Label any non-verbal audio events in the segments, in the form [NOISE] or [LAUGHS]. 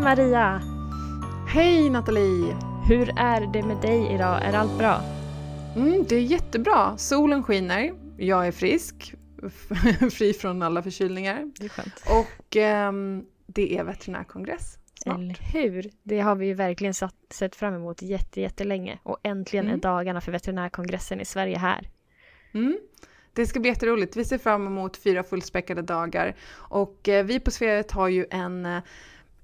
Hej Maria! Hej Nathalie! Hur är det med dig idag? Är allt bra? Mm, det är jättebra. Solen skiner, jag är frisk, [LAUGHS] fri från alla förkylningar. Det är skönt. Och um, det är veterinärkongress snart. Eller hur? Det har vi ju verkligen satt, sett fram emot jätte, jättelänge. Och äntligen mm. är dagarna för veterinärkongressen i Sverige här. Mm. Det ska bli jätteroligt. Vi ser fram emot fyra fullspäckade dagar. Och eh, vi på Sveavet har ju en eh,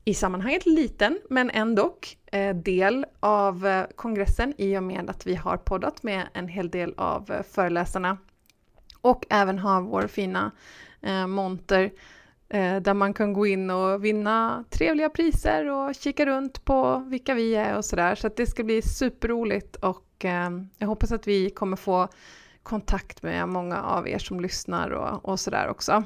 i sammanhanget liten, men ändå eh, del av eh, kongressen i och med att vi har poddat med en hel del av eh, föreläsarna och även har vår fina eh, monter där man kan gå in och vinna trevliga priser och kika runt på vilka vi är och sådär. Så att det ska bli superroligt och jag hoppas att vi kommer få kontakt med många av er som lyssnar och, och sådär också.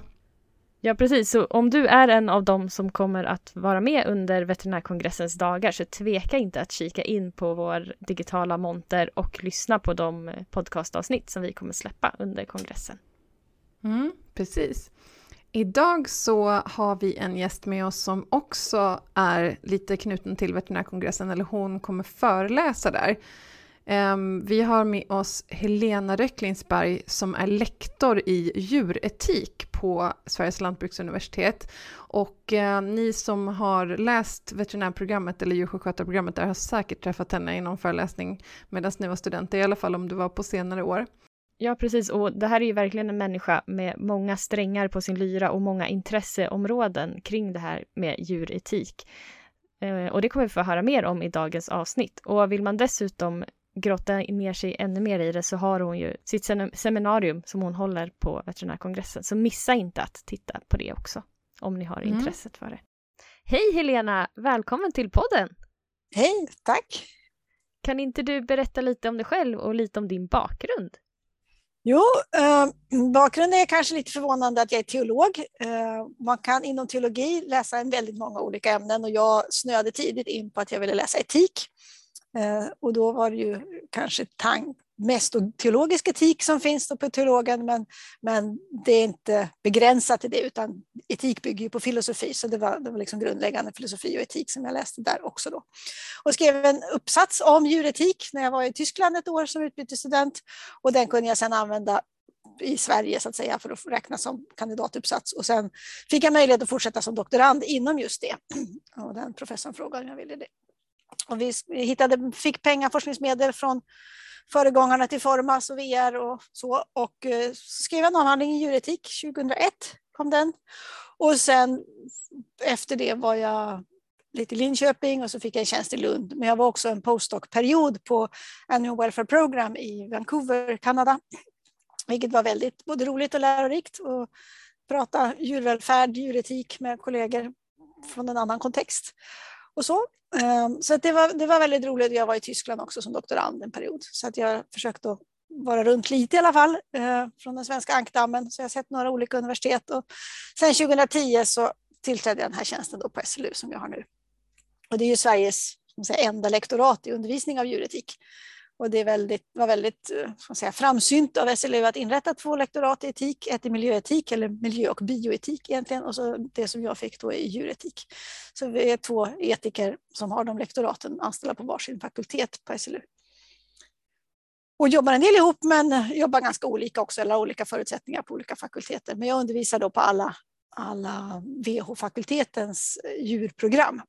Ja, precis. Så om du är en av dem som kommer att vara med under veterinärkongressens dagar så tveka inte att kika in på vår digitala monter och lyssna på de eh, podcastavsnitt som vi kommer släppa under kongressen. Mm, precis. Idag så har vi en gäst med oss som också är lite knuten till veterinärkongressen, eller hon kommer föreläsa där. Ehm, vi har med oss Helena Röcklinsberg som är lektor i djuretik på Sveriges lantbruksuniversitet. Och eh, ni som har läst veterinärprogrammet eller djursjukskötarprogrammet där har säkert träffat henne i någon föreläsning medan ni var studenter, i alla fall om det var på senare år. Ja, precis. Och det här är ju verkligen en människa med många strängar på sin lyra och många intresseområden kring det här med djuretik. Eh, och det kommer vi få höra mer om i dagens avsnitt. Och vill man dessutom grotta ner sig ännu mer i det så har hon ju sitt seminarium som hon håller på veterinärkongressen. Så missa inte att titta på det också om ni har mm. intresset för det. Hej Helena! Välkommen till podden! Hej, tack! Kan inte du berätta lite om dig själv och lite om din bakgrund? Jo, eh, bakgrunden är kanske lite förvånande att jag är teolog. Eh, man kan inom teologi läsa en väldigt många olika ämnen och jag snöade tidigt in på att jag ville läsa etik. Eh, och då var det ju kanske tank, mest teologisk etik som finns på teologen, men, men det är inte begränsat till det, utan etik bygger ju på filosofi, så det var, det var liksom grundläggande filosofi och etik som jag läste där också. Då. Och skrev en uppsats om djuretik när jag var i Tyskland ett år som utbytesstudent, och den kunde jag sedan använda i Sverige så att säga för att räkna som kandidatuppsats. Och sen fick jag möjlighet att fortsätta som doktorand inom just det. [CLEARS THROAT] Och den professorn frågade om jag ville det. Och vi hittade, fick pengar, forskningsmedel från föregångarna till Formas och VR och så. Och eh, så skrev jag en avhandling i djuretik 2001, kom den. Och sen efter det var jag lite i Linköping och så fick jag en tjänst i Lund. Men jag var också en postdoc-period på Annual Welfare Program i Vancouver, Kanada. Vilket var väldigt både roligt och lärorikt. Och prata djurvälfärd, djuretik med kollegor från en annan kontext. Och så. Ehm, så det, var, det var väldigt roligt. Jag var i Tyskland också som doktorand en period. Så att jag försökte vara runt lite i alla fall eh, från den svenska ankdammen. Så jag har sett några olika universitet. Och sen 2010 så tillträdde jag den här tjänsten då på SLU som jag har nu. Och det är ju Sveriges säga, enda lektorat i undervisning av djuretik. Och det väldigt, var väldigt eh, ska säga, framsynt av SLU att inrätta två lektorat i etik, ett i miljöetik eller miljö och bioetik egentligen och så det som jag fick då i djuretik. Så vi är två etiker som har de lektoraten anställda på varsin fakultet på SLU. Och jobbar en del ihop men jobbar ganska olika också, eller har olika förutsättningar på olika fakulteter. Men jag undervisar då på alla, alla VH-fakultetens eh, djurprogram.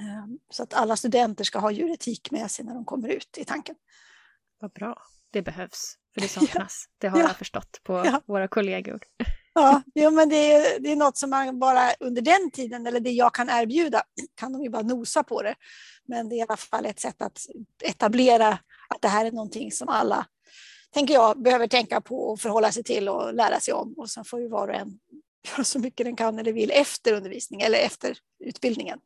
Ehm, så att alla studenter ska ha djuretik med sig när de kommer ut i tanken. Vad bra. Det behövs, för det [LAUGHS] saknas. Det har ja. jag förstått på ja. våra kollegor. Ja, jo, men det är, det är något som man bara under den tiden, eller det jag kan erbjuda, kan de ju bara nosa på det. Men det är i alla fall ett sätt att etablera att det här är någonting som alla, tänker jag, behöver tänka på och förhålla sig till och lära sig om. Och sen får ju var och en [LAUGHS] göra så mycket den kan eller vill efter undervisning eller efter utbildningen.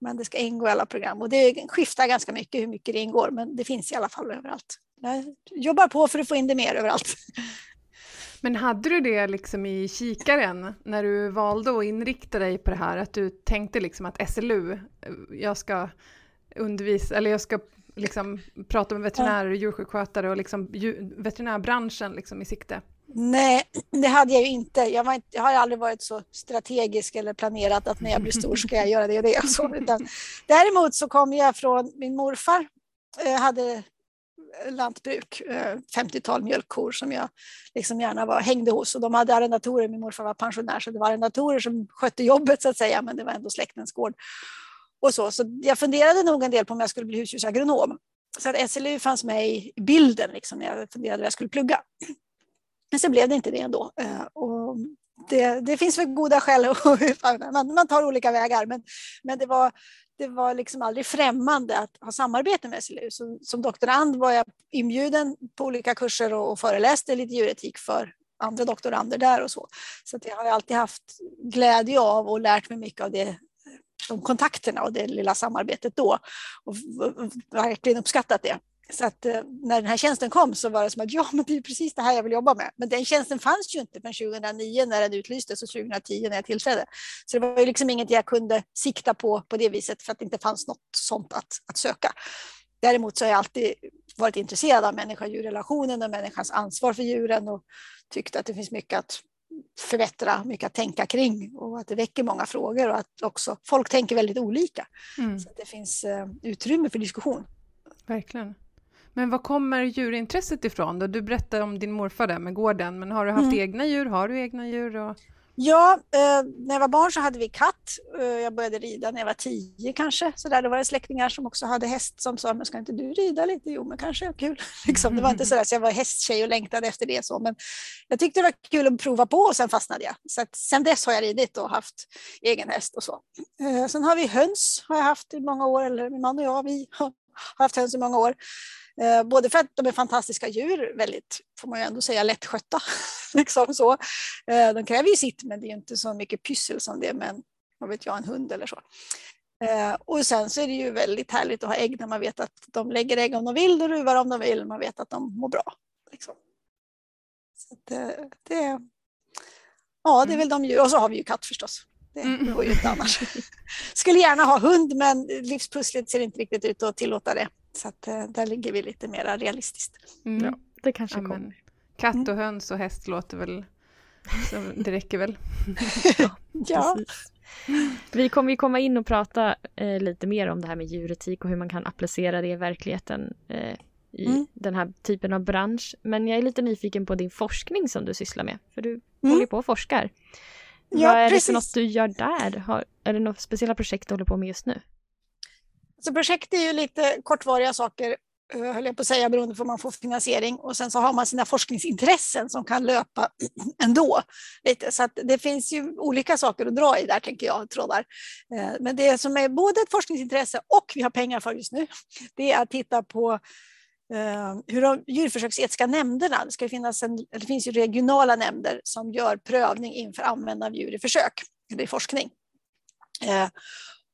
Men det ska ingå i alla program och det skiftar ganska mycket hur mycket det ingår, men det finns i alla fall överallt. Jag jobbar på för att få in det mer överallt. [LAUGHS] Men hade du det liksom i kikaren när du valde att inrikta dig på det här, att du tänkte liksom att SLU, jag ska undervisa, eller jag ska liksom prata med veterinärer och djursjukskötare och liksom veterinärbranschen liksom i sikte? Nej, [CLEARS THROAT] det hade jag ju inte. Jag, inte. jag har aldrig varit så strategisk eller planerat att när jag blir stor ska jag [LAUGHS] göra det och det. Och så. Utan, däremot så kom jag från min morfar, eh, hade lantbruk, 50-tal eh, mjölkkor som jag liksom gärna var, hängde hos. Och de hade arrendatorer, min morfar var pensionär, så det var arrendatorer som skötte jobbet så att säga, men det var ändå släktens gård. Och så, så jag funderade nog en del på om jag skulle bli husdjursagronom. Så att SLU fanns med i bilden liksom, när jag funderade vad jag skulle plugga. Men sen blev det inte det ändå. Eh, och det, det finns väl goda skäl, [LAUGHS] man, man tar olika vägar, men, men det var, det var liksom aldrig främmande att ha samarbete med SLU. Så, som doktorand var jag inbjuden på olika kurser och, och föreläste lite djuretik för andra doktorander där och så. Så jag har alltid haft glädje av och lärt mig mycket av det, de kontakterna och det lilla samarbetet då. Och verkligen uppskattat det. Så att eh, när den här tjänsten kom så var det som att ja, men det är precis det här jag vill jobba med. Men den tjänsten fanns ju inte förrän 2009 när den utlystes och 2010 när jag tillträdde. Så det var ju liksom inget jag kunde sikta på på det viset för att det inte fanns något sånt att, att söka. Däremot så har jag alltid varit intresserad av människa-djur-relationen och människans ansvar för djuren och tyckt att det finns mycket att förbättra, mycket att tänka kring och att det väcker många frågor och att också folk tänker väldigt olika. Mm. Så det finns uh, utrymme för diskussion. Verkligen. Men var kommer djurintresset ifrån? Då? Du berättade om din morfar där med gården, men har du haft mm. egna djur? Har du egna djur? Och... Ja, eh, när jag var barn så hade vi katt. Eh, jag började rida när jag var tio kanske. Så där, då var det släktingar som också hade häst som sa, men ska inte du rida lite? Jo, men kanske, kul. [LAUGHS] Liksom, det var inte så där, så jag var hästtjej och längtade efter det. Så, men jag tyckte det var kul att prova på och sen fastnade jag. Så att, sen dess har jag ridit och haft egen häst och så. Eh, sen har vi höns, har jag haft i många år, eller min man och jag, vi har haft höns i många år. Eh, både för att de är fantastiska djur, väldigt, får man ju ändå säga, lättskötta. [LAUGHS] liksom så. Eh, de kräver ju sitt, men det är inte så mycket pyssel som det är med en, vad vet jag, en hund eller så. Eh, och sen så är det ju väldigt härligt att ha ägg när man vet att de lägger ägg om de vill, och ruvar om de vill, man vet att de mår bra. Liksom. Så det, det, ja, det är mm. väl de djur, och så har vi ju katt förstås. Det mm. går ju inte annars. [LAUGHS] Skulle gärna ha hund, men livspusslet ser inte riktigt ut att tillåta det. Så att, eh, där ligger vi lite mer realistiskt. Mm. Ja, det kanske kommer. Katt och mm. höns och häst låter väl så [LAUGHS] det räcker väl. ja, [LAUGHS] ja. Vi kommer ju komma in och prata eh, lite mer om det här med djuretik och hur man kan applicera det i verkligheten eh, i mm. den här typen av bransch. Men jag är lite nyfiken på din forskning som du sysslar med, för du mm. håller på och forskar. Ja, Vad är precis. det för något du gör där? Har, är det några speciella projekt du håller på med just nu? Så projekt är ju lite kortvariga saker, eh, höll jag på att säga, beroende på om man får finansiering. Och sen så har man sina forskningsintressen som kan löpa [CLEARS THROAT] ändå. Lite. Så att det finns ju olika saker att dra i där, tänker jag, trådar. Eh, men det som är både ett forskningsintresse och vi har pengar för just nu, [LAUGHS] det är att titta på eh, hur de djurförsöksetiska nämnderna, det, ska finnas en, det finns ju regionala nämnder som gör prövning inför användande av djur i försök, eller i forskning.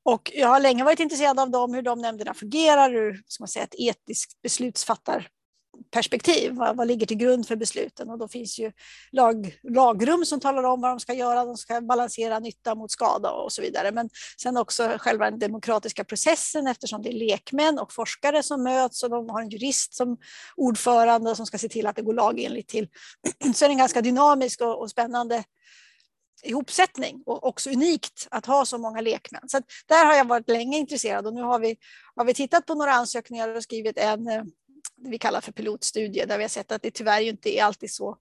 Och jag har länge varit intresserad av dem, hur de nämnderna fungerar, ur ska man säga, ett etiskt beslutsfattarperspektiv. Vad, vad ligger till grund för besluten? Och då finns ju lag, lagrum som talar om vad de ska göra. De ska balansera nytta mot skada och så vidare. Men sen också själva den demokratiska processen eftersom det är lekmän och forskare som möts och de har en jurist som ordförande som ska se till att det går lagenligt till. [CLEARS THROAT] Så är det en ganska dynamisk och, och spännande ihopsättning och också unikt att ha så många lekmän. Så där har jag varit länge intresserad och nu har vi, har vi tittat på några ansökningar och skrivit en, eh, det vi kallar för pilotstudie, där vi har sett att det tyvärr inte är alltid så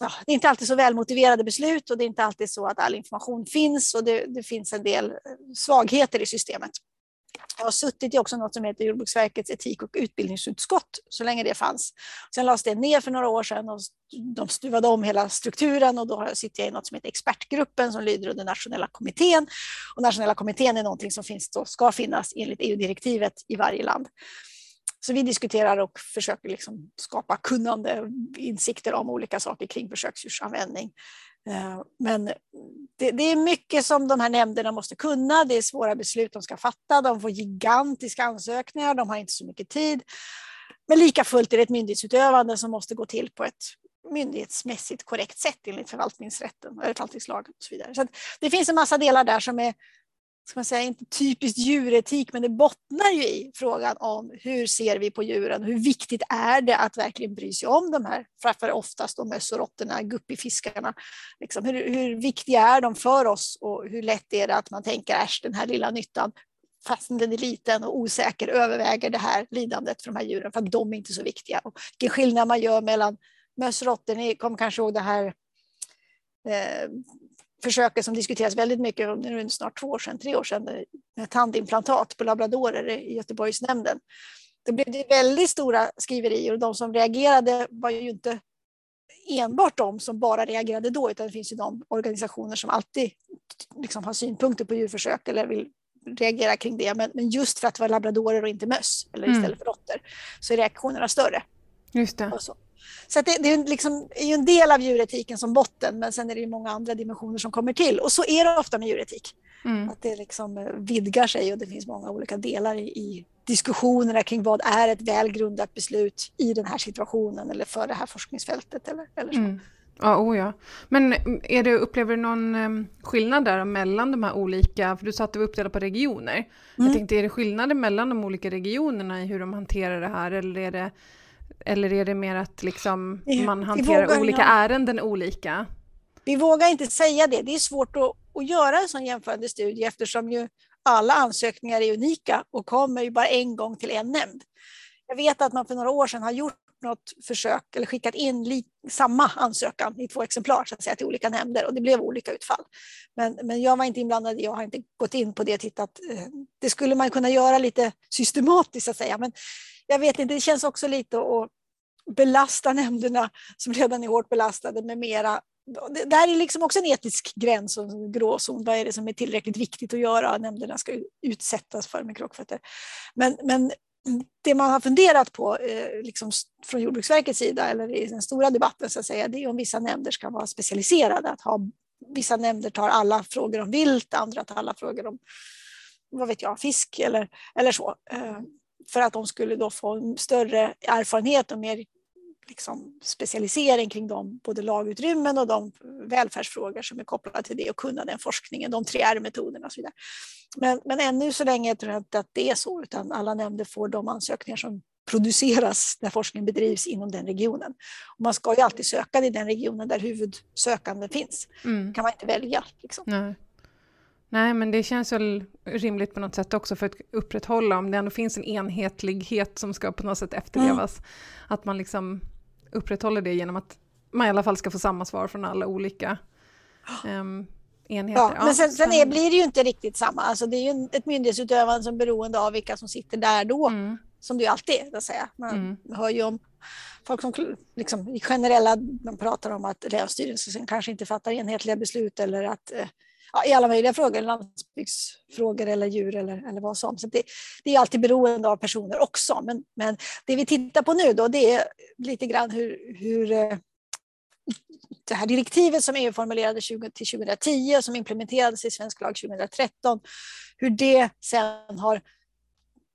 Ja, det är inte alltid så välmotiverade beslut och det är inte alltid så att all information finns och det, det finns en del svagheter i systemet. Jag har suttit i också något som heter Jordbruksverkets etik och utbildningsutskott så länge det fanns. Sen lades det ner för några år sedan och de stuvade om hela strukturen och då sitter jag i något som heter expertgruppen som lyder under nationella kommittén. Och nationella kommittén är någonting som finns då, ska finnas enligt EU-direktivet i varje land. Så vi diskuterar och försöker liksom skapa kunnande insikter om olika saker kring försöksdjursanvändning. Eh, men det, det, är mycket som de här nämnderna måste kunna. Det är svåra beslut de ska fatta. De får gigantiska ansökningar. De har inte så mycket tid. Men lika fullt är det ett myndighetsutövande som måste gå till på ett myndighetsmässigt korrekt sätt enligt förvaltningsrätten, förvaltningslagen och så vidare. Så det finns en massa delar där som är ska man säga, inte typiskt djuretik, men det bottnar ju i frågan om hur ser vi på djuren? Hur viktigt är det att verkligen bry sig om de här, framför oftast de mössorotterna, guppifiskarna. Liksom, hur, hur viktiga är de för oss och hur lätt är det att man tänker äsch, den här lilla nyttan, fast den är liten och osäker, överväger det här lidandet för de här djuren för att de är inte så viktiga. Och vilken skillnad man gör mellan mössrotten, ni kommer kanske ihåg det här eh, försöket som diskuteras väldigt mycket, nu är det snart två år sedan, tre år sedan, med tandimplantat på labradorer i Göteborgsnämnden. Det blev det väldigt stora skriverier och de som reagerade var ju inte enbart de som bara reagerade då, utan det finns ju de organisationer som alltid liksom har synpunkter på djurförsök eller vill reagera kring det. Men, men just för att det var labradorer och inte möss, eller istället mm. för råttor, så är reaktionerna större. Just det. Så det, det, är, liksom, är ju en del av djuretiken som botten, men sen är det ju många andra dimensioner som kommer till. Och så är det ofta med djuretik. Mm. Att det liksom eh, vidgar sig och det finns många olika delar i, i diskussionerna kring vad är ett välgrundat beslut i den här situationen eller för det här forskningsfältet. Eller, eller så. Mm. Ja, oh ja. Men är det, upplever du någon um, skillnad där mellan de här olika, för du sa att det var uppdelat på regioner. Mm. Jag tänkte, är det skillnader mellan de olika regionerna i hur de hanterar det här eller är det eller är det mer att liksom man hanterar olika ja. ärenden olika? Vi vågar inte säga det. Det är svårt att, att göra en sån jämförande studie eftersom ju alla ansökningar är unika och kommer ju bara en gång till en nämnd. Jag vet att man för några år sedan har gjort något försök eller skickat in samma ansökan i två exemplar så att säga, till olika nämnder och det blev olika utfall. Men, men jag var inte inblandad, jag har inte gått in på det och tittat. Eh, det skulle man kunna göra lite systematiskt så att säga, men jag vet inte, det känns också lite att belasta nämnderna som redan är hårt belastade med mera det här är liksom också en etisk gräns och en gråzon. Vad är det som är tillräckligt viktigt att göra? Nämnderna ska utsättas för med krockfötter. Men, men det man har funderat på eh, liksom från Jordbruksverkets sida, eller i den stora debatten, så att säga, det är om vissa nämnder ska vara specialiserade. Att ha, vissa nämnder tar alla frågor om vilt, andra tar alla frågor om vad vet jag, fisk eller, eller så. Eh, för att de skulle då få större erfarenhet och mer liksom specialisering kring de både lagutrymmen och de välfärdsfrågor som är kopplade till det och kunna den forskningen, de tre R-metoderna och så vidare. Men, men ännu så länge tror jag inte att det är så, utan alla nämnder får de ansökningar som produceras när forskningen bedrivs inom den regionen. Och man ska ju alltid söka i den regionen där huvudsökanden finns. Mm. kan man inte välja. Liksom. Nej. Nej, men det känns väl rimligt på något sätt också för att upprätthålla, om det ändå finns en enhetlighet som ska på något sätt efterlevas, mm. att man liksom upprätthåller det genom att man i alla fall ska få samma svar från alla olika [GASPS] um, enheter. Ja, men sen, sen är, blir det ju inte riktigt samma. Alltså det är ju ett myndighetsutövande som är beroende av vilka som sitter där då. Mm. Som det ju alltid är. Att säga. Man mm. hör ju om folk som liksom, i generella, man pratar om att länsstyrelsen kanske inte fattar enhetliga beslut eller att eh, ja, i alla möjliga frågor, landsbygdsfrågor eller djur eller, eller vad som. Så det, det är alltid beroende av personer också. Men, men det vi tittar på nu då, det är lite grann hur, hur eh, det här direktivet som EU formulerade 20, till 2010 och som implementerades i svensk lag 2013, hur det sen har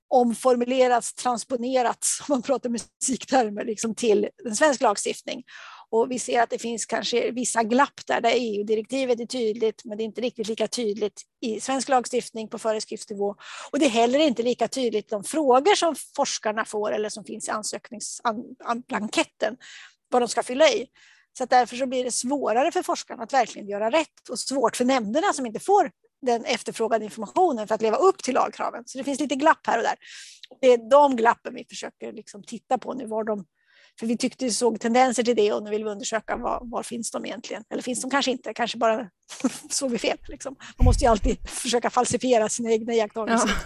omformulerats, transponerats, om man pratar musiktermer, liksom till den svensk lagstiftning. Och vi ser att det finns kanske vissa glapp där, där EU-direktivet är tydligt, men det är inte riktigt lika tydligt i svensk lagstiftning på föreskriftsnivå. Och det är heller inte lika tydligt de frågor som forskarna får eller som finns i ansökningsblanketten, vad de ska fylla i. Så därför så blir det svårare för forskarna att verkligen göra rätt och svårt för nämnderna som inte får den efterfrågade informationen för att leva upp till lagkraven. Så det finns lite glapp här och där. Det är de glappen vi försöker liksom titta på nu, var de för vi tyckte vi såg tendenser till det och nu vill vi undersöka var, var finns de egentligen? Eller finns de kanske inte? Kanske bara [LAUGHS] såg vi fel. Liksom. Man måste ju alltid försöka falsifiera sina egna iakttagelser. Ja. [LAUGHS]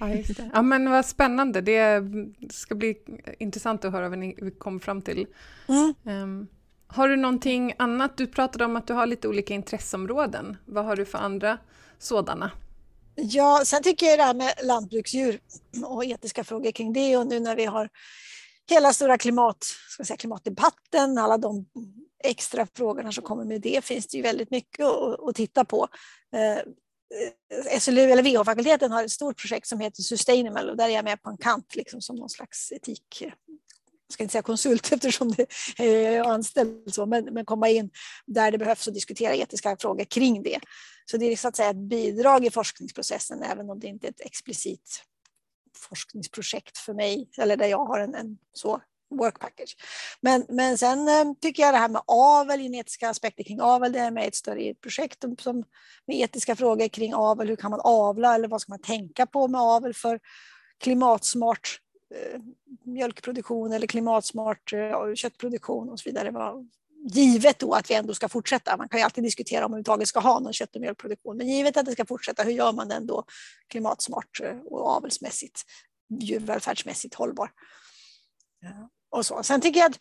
Ja, just det. ja, men vad spännande. Det ska bli intressant att höra vad ni kommer fram till. Mm. Um, har du någonting annat? Du pratade om att du har lite olika intresseområden. Vad har du för andra sådana? Ja, sen tycker jag det här med lantbruksdjur och etiska frågor kring det och nu när vi har hela stora klimat, ska säga, klimatdebatten, alla de extra frågorna som kommer med det finns det ju väldigt mycket att, att titta på. Eh, eh SLU eller VH-fakulteten har ett stort projekt som heter Sustainable och där är jag med på en kant liksom som någon slags etik jag ska inte säga konsult [LAUGHS] eftersom det är anställd så, men, men komma in där det behövs och diskutera etiska frågor kring det. Så det är så att säga ett bidrag i forskningsprocessen även om det inte är ett explicit forskningsprojekt för mig eller där jag har en, en så work package. Men, men sen eh, tycker jag det här med avel, genetiska aspekter kring avel, det är med ett större projekt som, med etiska frågor kring avel. Hur kan man avla eller vad ska man tänka på med avel för klimatsmart eh, mjölkproduktion eller klimatsmart eh, köttproduktion och så vidare. Givet då att vi ändå ska fortsätta. Man kan ju alltid diskutera om vi överhuvudtaget ska ha någon kött och mjölkproduktion. Men givet att det ska fortsätta, hur gör man den då klimatsmart och avelsmässigt, djurvälfärdsmässigt hållbar? och så. Sen tycker jag att,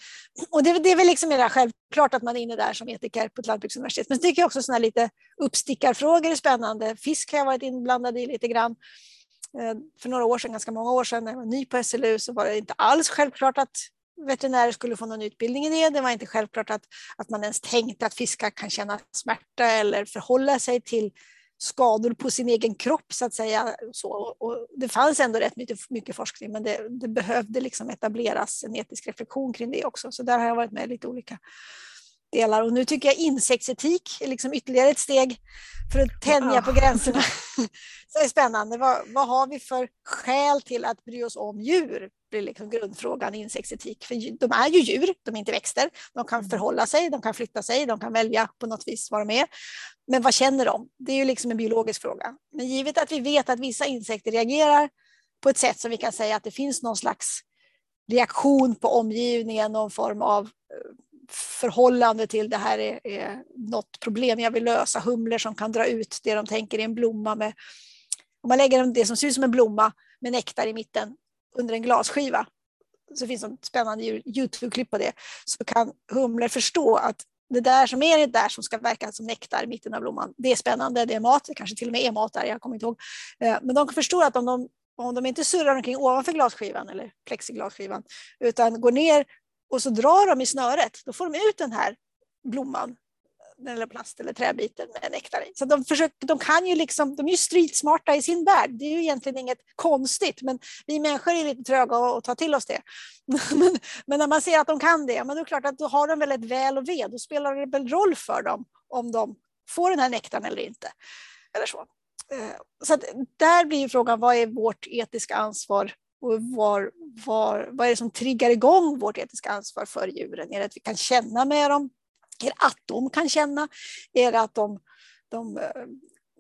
och det, det är väl liksom mer självklart att man är inne där som etiker på ett lantbruksuniversitet, men så tycker jag också sådana lite uppstickarfrågor är spännande. Fisk har jag varit inblandad i lite grann. Eh, för några år sedan, ganska många år sedan, när jag var ny på SLU så var det inte alls självklart att veterinärer skulle få någon utbildning i det. Det var inte självklart att, att man ens tänkte att fiskar kan känna smärta eller förhålla sig till skador på sin egen kropp så att säga. Så, och det fanns ändå rätt mycket, mycket forskning men det, det, behövde liksom etableras en etisk reflektion kring det också. Så där har jag varit med i lite olika delar. Och nu tycker jag insektsetik är liksom ytterligare ett steg för att tänja på gränserna. [LAUGHS] Så det är spännande. Vad, vad har vi för skäl till att bry oss om djur? Blir liksom grundfrågan i insektsetik. För de är ju djur, de är inte växter. De kan mm. förhålla sig, de kan flytta sig, de kan välja på något vis vara med. Men vad känner de? Det är ju liksom en biologisk fråga. Men givet att vi vet att vissa insekter reagerar på ett sätt som vi kan säga att det finns någon slags reaktion på omgivningen, någon form av eh, förhållande till det här är, är något problem jag vill lösa. Humlor som kan dra ut det de tänker är en blomma med om man lägger det som ser ut som en blomma med nektar i mitten under en glasskiva, så finns det ett spännande Youtube-klipp på det, så kan humlor förstå att det där som är det där som ska verka som nektar i mitten av blomman, det är spännande, det är mat, det kanske till och med är mat där, jag kommer inte ihåg. Eh, men de förstår att om de, om de inte surrar omkring ovanför glasskivan eller plexiglasskivan, utan går ner och så drar de i snöret, då får de ut den här blomman eller plast eller träbiten med nektar i. Så de, försöker, de kan ju liksom, de är ju streetsmarta i sin värld. Det är ju egentligen inget konstigt, men vi människor är lite tröga att ta till oss det. [LAUGHS] Men, men, när man ser att de kan det, men då är det klart att då har de väl ett väl och ve. Då spelar det väl roll för dem om de får den här nektarn eller inte. Eller så. Eh, så där blir ju frågan, vad är vårt etiska ansvar och var, var, vad är det som triggar igång vårt etiska ansvar för djuren? Är det att vi kan känna med dem? Tänker att de kan känna? Är det att de, de eh,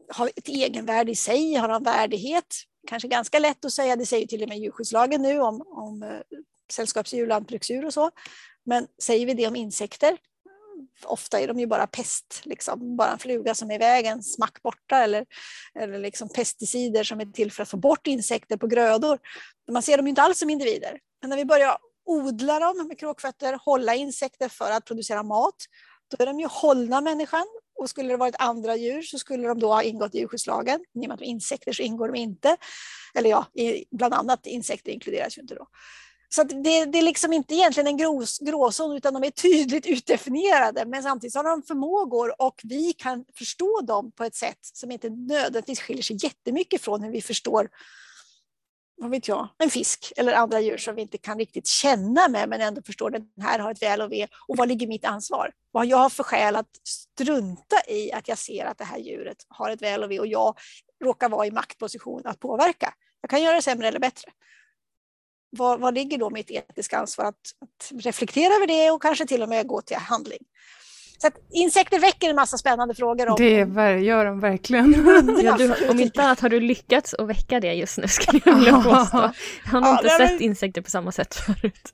har ett egenvärde i sig, har de värdighet? Kanske ganska lätt att säga, det säger till och med djurskyddslagen nu om, om eh, sällskapsdjur, lantbruksdjur och så. Men säger vi det om insekter? Ofta är de ju bara pest, liksom. bara en fluga som är i vägen, smack borta eller, eller liksom pesticider som är till för att få bort insekter på grödor. Man ser dem ju inte alls som individer. Men när vi börjar odla dem med kråkfötter, hålla insekter för att producera mat, då är de ju hållna människan. Och skulle det varit andra djur så skulle de då ha ingått i djurskyddslagen. I och med att de är insekter så ingår de inte. Eller ja, bland annat insekter inkluderas ju inte då. Så det, det, är liksom inte egentligen en gråzon utan de är tydligt [LAUGHS] utdefinierade. Men samtidigt har de förmågor och vi kan förstå dem på ett sätt som inte nödvändigtvis skiljer sig jättemycket från hur vi förstår vad vet jag, en fisk eller andra djur som vi inte kan riktigt känna med men ändå förstår att den här har ett väl och ve och vad ligger mitt ansvar? Vad har jag för skäl att strunta i att jag ser att det här djuret har ett väl och ve och jag råkar vara i maktposition att påverka? Jag kan göra det sämre eller bättre. Vad, vad ligger då mitt etiska ansvar att, att reflektera över det och kanske till och med gå till handling? Så att insekter väcker en massa spännande frågor. Om, det gör de verkligen. [LAUGHS] ja, du, om inte annat har du lyckats att väcka det just nu skulle jag vilja påstå. Jag har ja, inte sett men... insekter på samma sätt förut.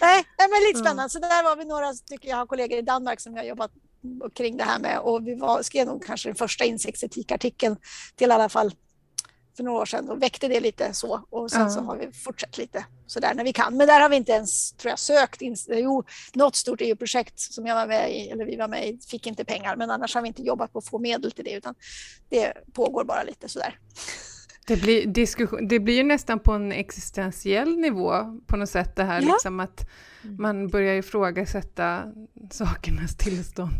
Nej, men lite spännande. Så där var vi några stycken, jag har kollegor i Danmark som jag har jobbat kring det här med och vi var, skrev nog kanske den första insektetikartikeln till i alla fall för några år sedan och väckte det lite så och sen ja. så har vi fortsatt lite sådär när vi kan. Men där har vi inte ens tror jag, sökt. Jo, något stort EU-projekt som jag var med i, eller vi var med i, fick inte pengar, men annars har vi inte jobbat på att få medel till det utan det pågår bara lite sådär. Det blir, diskussion, det blir ju nästan på en existentiell nivå på något sätt det här ja. liksom att mm. man börjar ifrågasätta sakernas tillstånd.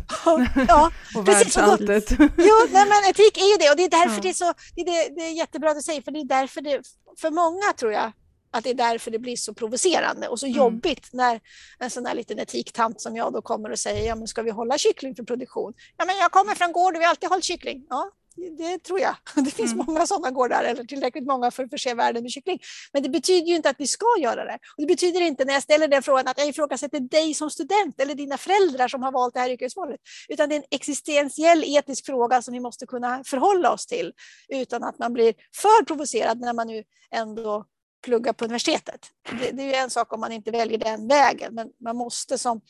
Ja, [LAUGHS] och världsalltet. Jo, nej, men etik är ju det och det är därför ja. det är så, det är, det, är jättebra att du säger, för det är därför det, för många tror jag, att det är därför det blir så provocerande och så mm. jobbigt när en sån här liten etiktant som jag då kommer och säger, ja men ska vi hålla kyckling för produktion? Ja men jag kommer från gård och vi har alltid hållit kyckling. Ja, det tror jag. [LAUGHS] Det finns mm. många sådana gårdar, eller tillräckligt många för att förse världen med kyckling. Men det betyder ju inte att vi ska göra det. Och det betyder inte när jag ställer den frågan att jag ifrågasätter dig som student eller dina föräldrar som har valt det här yrkesvalet. Utan det är en existentiell etisk fråga som vi måste kunna förhålla oss till utan att man blir för provocerad när man nu ändå pluggar på universitetet. Det, det är ju en sak om man inte väljer den vägen, men man måste som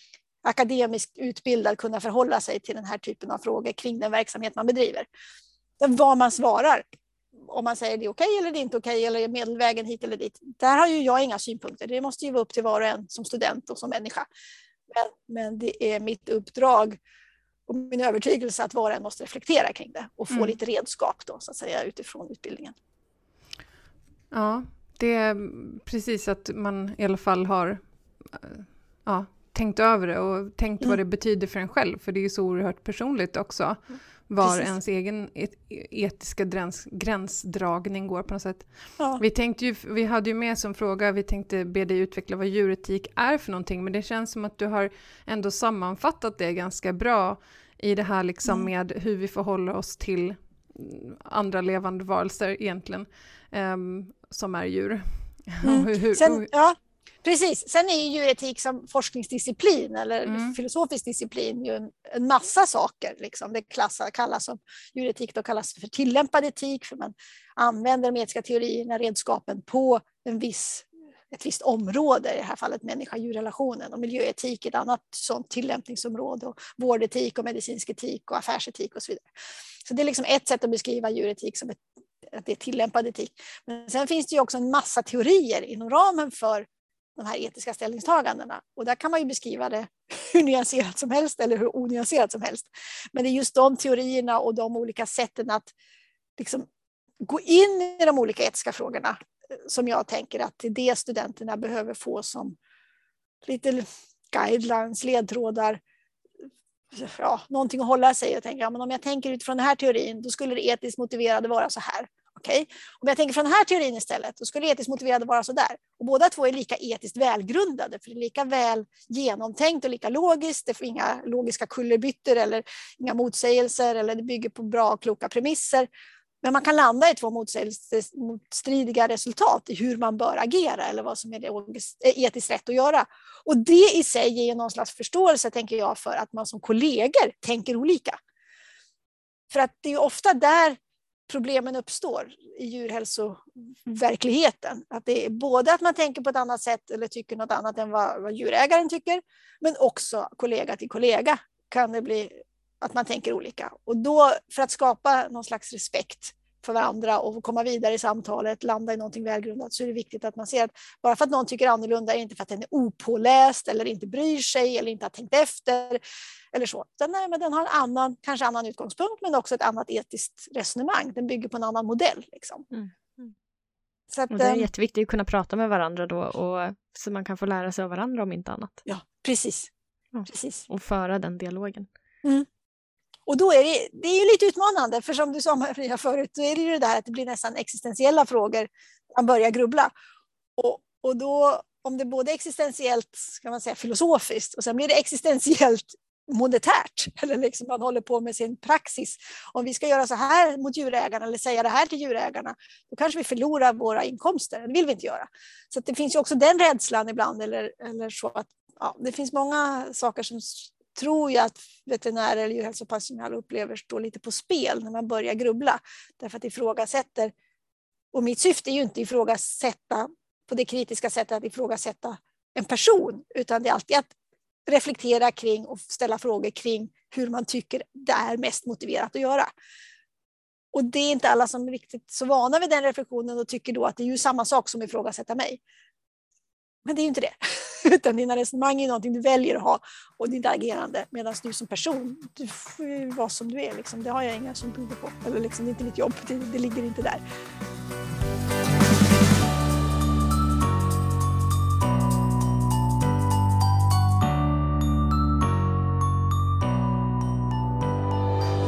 akademiskt utbildad kunna förhålla sig till den här typen av frågor kring den verksamhet man bedriver vad man svarar. Om man säger det är okej okay, eller det är inte okej okay, eller medelvägen hit eller dit. Där har ju jag inga synpunkter. Det måste ju vara upp till var och en som student och som människa. Men, men det är mitt uppdrag och min övertygelse att var och en måste reflektera kring det och få mm. lite redskap då, så att säga, utifrån utbildningen. Ja, det är precis att man i alla fall har ja, tänkt över det och tänkt mm. vad det betyder för en själv, för det är så oerhört personligt också. Mm var Precis. ens egen etiska gräns, gränsdragning går på något sätt. Ja. Vi, tänkte ju, vi hade ju med som fråga, vi tänkte be dig utveckla vad djuretik är för någonting, men det känns som att du har ändå sammanfattat det ganska bra i det här liksom mm. med hur vi förhåller oss till andra levande varelser egentligen, um, som är djur. [LAUGHS] Mm. hur, hur, Sen, ja, Precis. Sen är ju djuretik som forskningsdisciplin eller mm. filosofisk disciplin ju en, en massa saker. Liksom. Det klassar, kallas som djuretik då kallas för tillämpad etik för man använder de etiska teorierna, redskapen på en viss, ett visst område, i det här fallet människa-djurrelationen och miljöetik ett annat sådant tillämpningsområde och vårdetik och medicinsk etik och affärsetik och så vidare. Så det är liksom ett sätt att beskriva djuretik som ett, att det är tillämpad etik. Men sen finns det ju också en massa teorier inom ramen för de här etiska ställningstagandena. Och där kan man ju beskriva det [LAUGHS] hur nyanserat som helst eller hur onyanserat som helst. Men det är just de teorierna och de olika sätten att liksom gå in i de olika etiska frågorna eh, som jag tänker att det är det studenterna behöver få som lite guidelines, ledtrådar, eh, ja, någonting att hålla sig och tänka, ja, men om jag tänker utifrån den här teorin, då skulle det etiskt motiverade vara så här. Okay? Om jag tänker från den här teorin istället, då skulle etiskt motiverade vara så där. Och båda två är lika etiskt välgrundade, för det är lika väl genomtänkt och lika logiskt. Det får inga logiska kullerbyttor eller inga motsägelser, eller det bygger på bra och kloka premisser. Men man kan landa i två motstridiga resultat i hur man bör agera eller vad som är eh, etiskt rätt att göra. Och det i sig ger någon slags förståelse, tänker jag, för att man som kollegor tänker olika. För att det är ofta där problemen uppstår i djurhälsoverkligheten. Att det är både att man tänker på ett annat sätt eller tycker något annat än vad, vad djurägaren tycker, men också kollega till kollega kan det bli att man tänker olika. Och då, för att skapa någon slags respekt för varandra och komma vidare i samtalet, landa i någonting välgrundat, så är det viktigt att man ser att bara för att någon tycker annorlunda är det inte för att den är opåläst eller inte bryr sig eller inte har tänkt efter eller så. Utan, nej, men den har en annan, kanske annan utgångspunkt, men också ett annat etiskt resonemang. Den bygger på en annan modell. Liksom. Mm. mm. Så att, och det är ehm, jätteviktigt att kunna prata med varandra då, och, så man kan få lära sig av varandra om inte annat. Ja, precis. Ja. precis. Och föra den dialogen. Mm. Och då är det, det är ju lite utmanande, för som du sa Maria förut, då är det ju det där att det blir nästan existentiella frågor. Man börjar grubbla. Och, och då, om det både är existentiellt, kan man säga filosofiskt, och sen blir det existentiellt monetärt, [LAUGHS] eller liksom man håller på med sin praxis. Om vi ska göra så här mot djurägarna eller säga det här till djurägarna, då kanske vi förlorar våra inkomster. Det vill vi inte göra. Så det finns ju också den rädslan ibland, eller, eller så att ja, det finns många saker som tror jag att veterinärer eller djurhälsopersonal upplever står lite på spel när man börjar grubbla. Därför att ifrågasätter, och mitt syfte är ju inte att ifrågasätta på det kritiska sättet att ifrågasätta en person, utan det är alltid att reflektera kring och ställa frågor kring hur man tycker det är mest motiverat att göra. Och det är inte alla som är riktigt så vana vid den reflektionen och tycker då att det är ju samma sak som att ifrågasätta mig. Men det är ju inte det. [LAUGHS] Utan dina resonemang är någonting du väljer att ha och ditt agerande. Medan du som person, du får vara som du är. Liksom. Det har jag inga synpunkter på. Eller liksom, det är inte mitt jobb, det, det ligger inte där.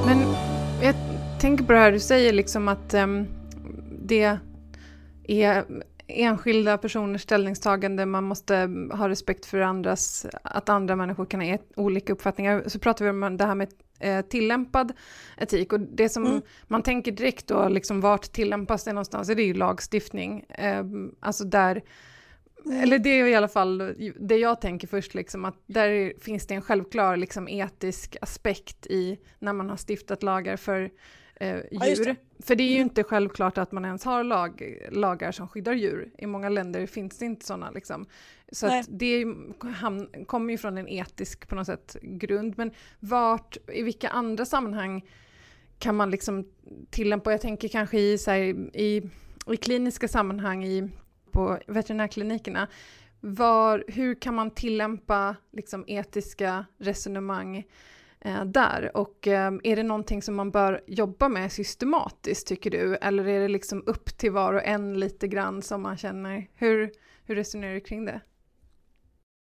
Men jag tänker på det här du säger, liksom att um, det är enskilda personers ställningstagande, man måste ha respekt för andras, att andra människor kan ha olika uppfattningar. Så pratar vi om det här med eh, tillämpad etik och det som mm. man tänker direkt då, liksom vart tillämpas det någonstans, är det ju lagstiftning. Eh, alltså där. Eller det är i alla fall det jag tänker först, liksom, att där finns det en självklar liksom, etisk aspekt i när man har stiftat lagar för eh, djur. Ja, för det är ju mm. inte självklart att man ens har lag, lagar som skyddar djur. I många länder finns det inte sådana. Liksom. Så det kommer ju från en etisk på något sätt grund. Men vart, i vilka andra sammanhang kan man liksom tillämpa, jag tänker kanske i, här, i, i kliniska sammanhang, i på veterinärklinikerna. Var, hur kan man tillämpa liksom, etiska resonemang Eh, där? Och eh, är det någonting som man bör jobba med systematiskt, tycker du? Eller är det liksom upp till var och en lite grann som man känner? Hur, hur resonerar du kring det?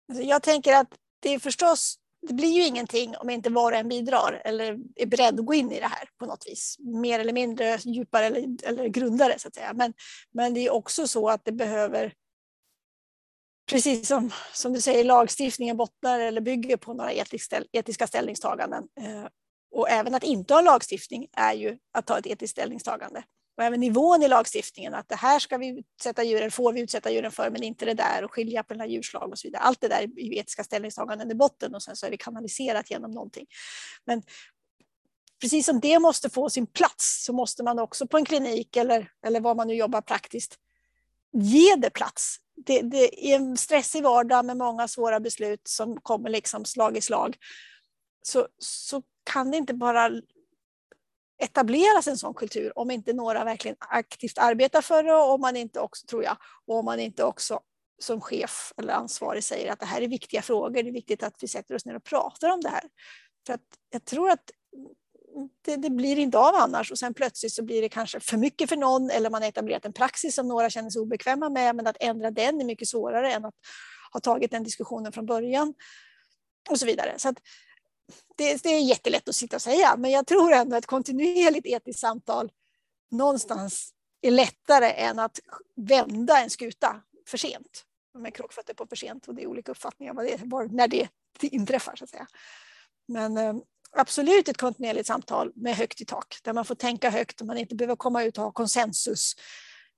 Alltså, jag tänker att det är förstås det blir ju ingenting om inte var och en bidrar eller är beredd att gå in i det här på något vis. Mer eller mindre djupare eller, eller grundare så att säga. Men, men det är också så att det behöver, precis som, som du säger, lagstiftningen bottnar eller bygger på några etiska, ställningstaganden. Eh, och även att inte ha lagstiftning är ju att ta ett etiskt ställningstagande och även nivån i lagstiftningen, att det här ska vi utsätta djuren, får vi utsätta djuren för, men inte det där och skilja på den här djurslag och så vidare. Allt det där är ju etiska ställningstaganden i botten och sen så är det kanaliserat genom någonting. Men precis som det måste få sin plats så måste man också på en klinik eller, eller var man nu jobbar praktiskt ge det plats. Det, det i en stressig vardag med många svåra beslut som kommer liksom slag i slag. Så, så kan det inte bara etableras en sån kultur om inte några verkligen aktivt arbetar för det och om man inte också, tror jag, och om man inte också som chef eller ansvarig säger att det här är viktiga frågor, det är viktigt att vi sätter oss ner och pratar om det här. För att jag tror att det, det, blir inte av annars och sen plötsligt så blir det kanske för mycket för någon eller man har etablerat en praxis som några känner sig obekväma med men att ändra den är mycket svårare än att ha tagit den diskussionen från början och så vidare. Så att det, det, är jättelätt att sitta och säga, men jag tror ändå att kontinuerligt etiskt samtal någonstans är lättare än att vända en skuta för sent. Med kråkfötter på för sent och det är olika uppfattningar vad det, var, när det inträffar. Så att säga. Men eh, absolut ett kontinuerligt samtal med högt i tak där man får tänka högt och man inte behöver komma ut och ha konsensus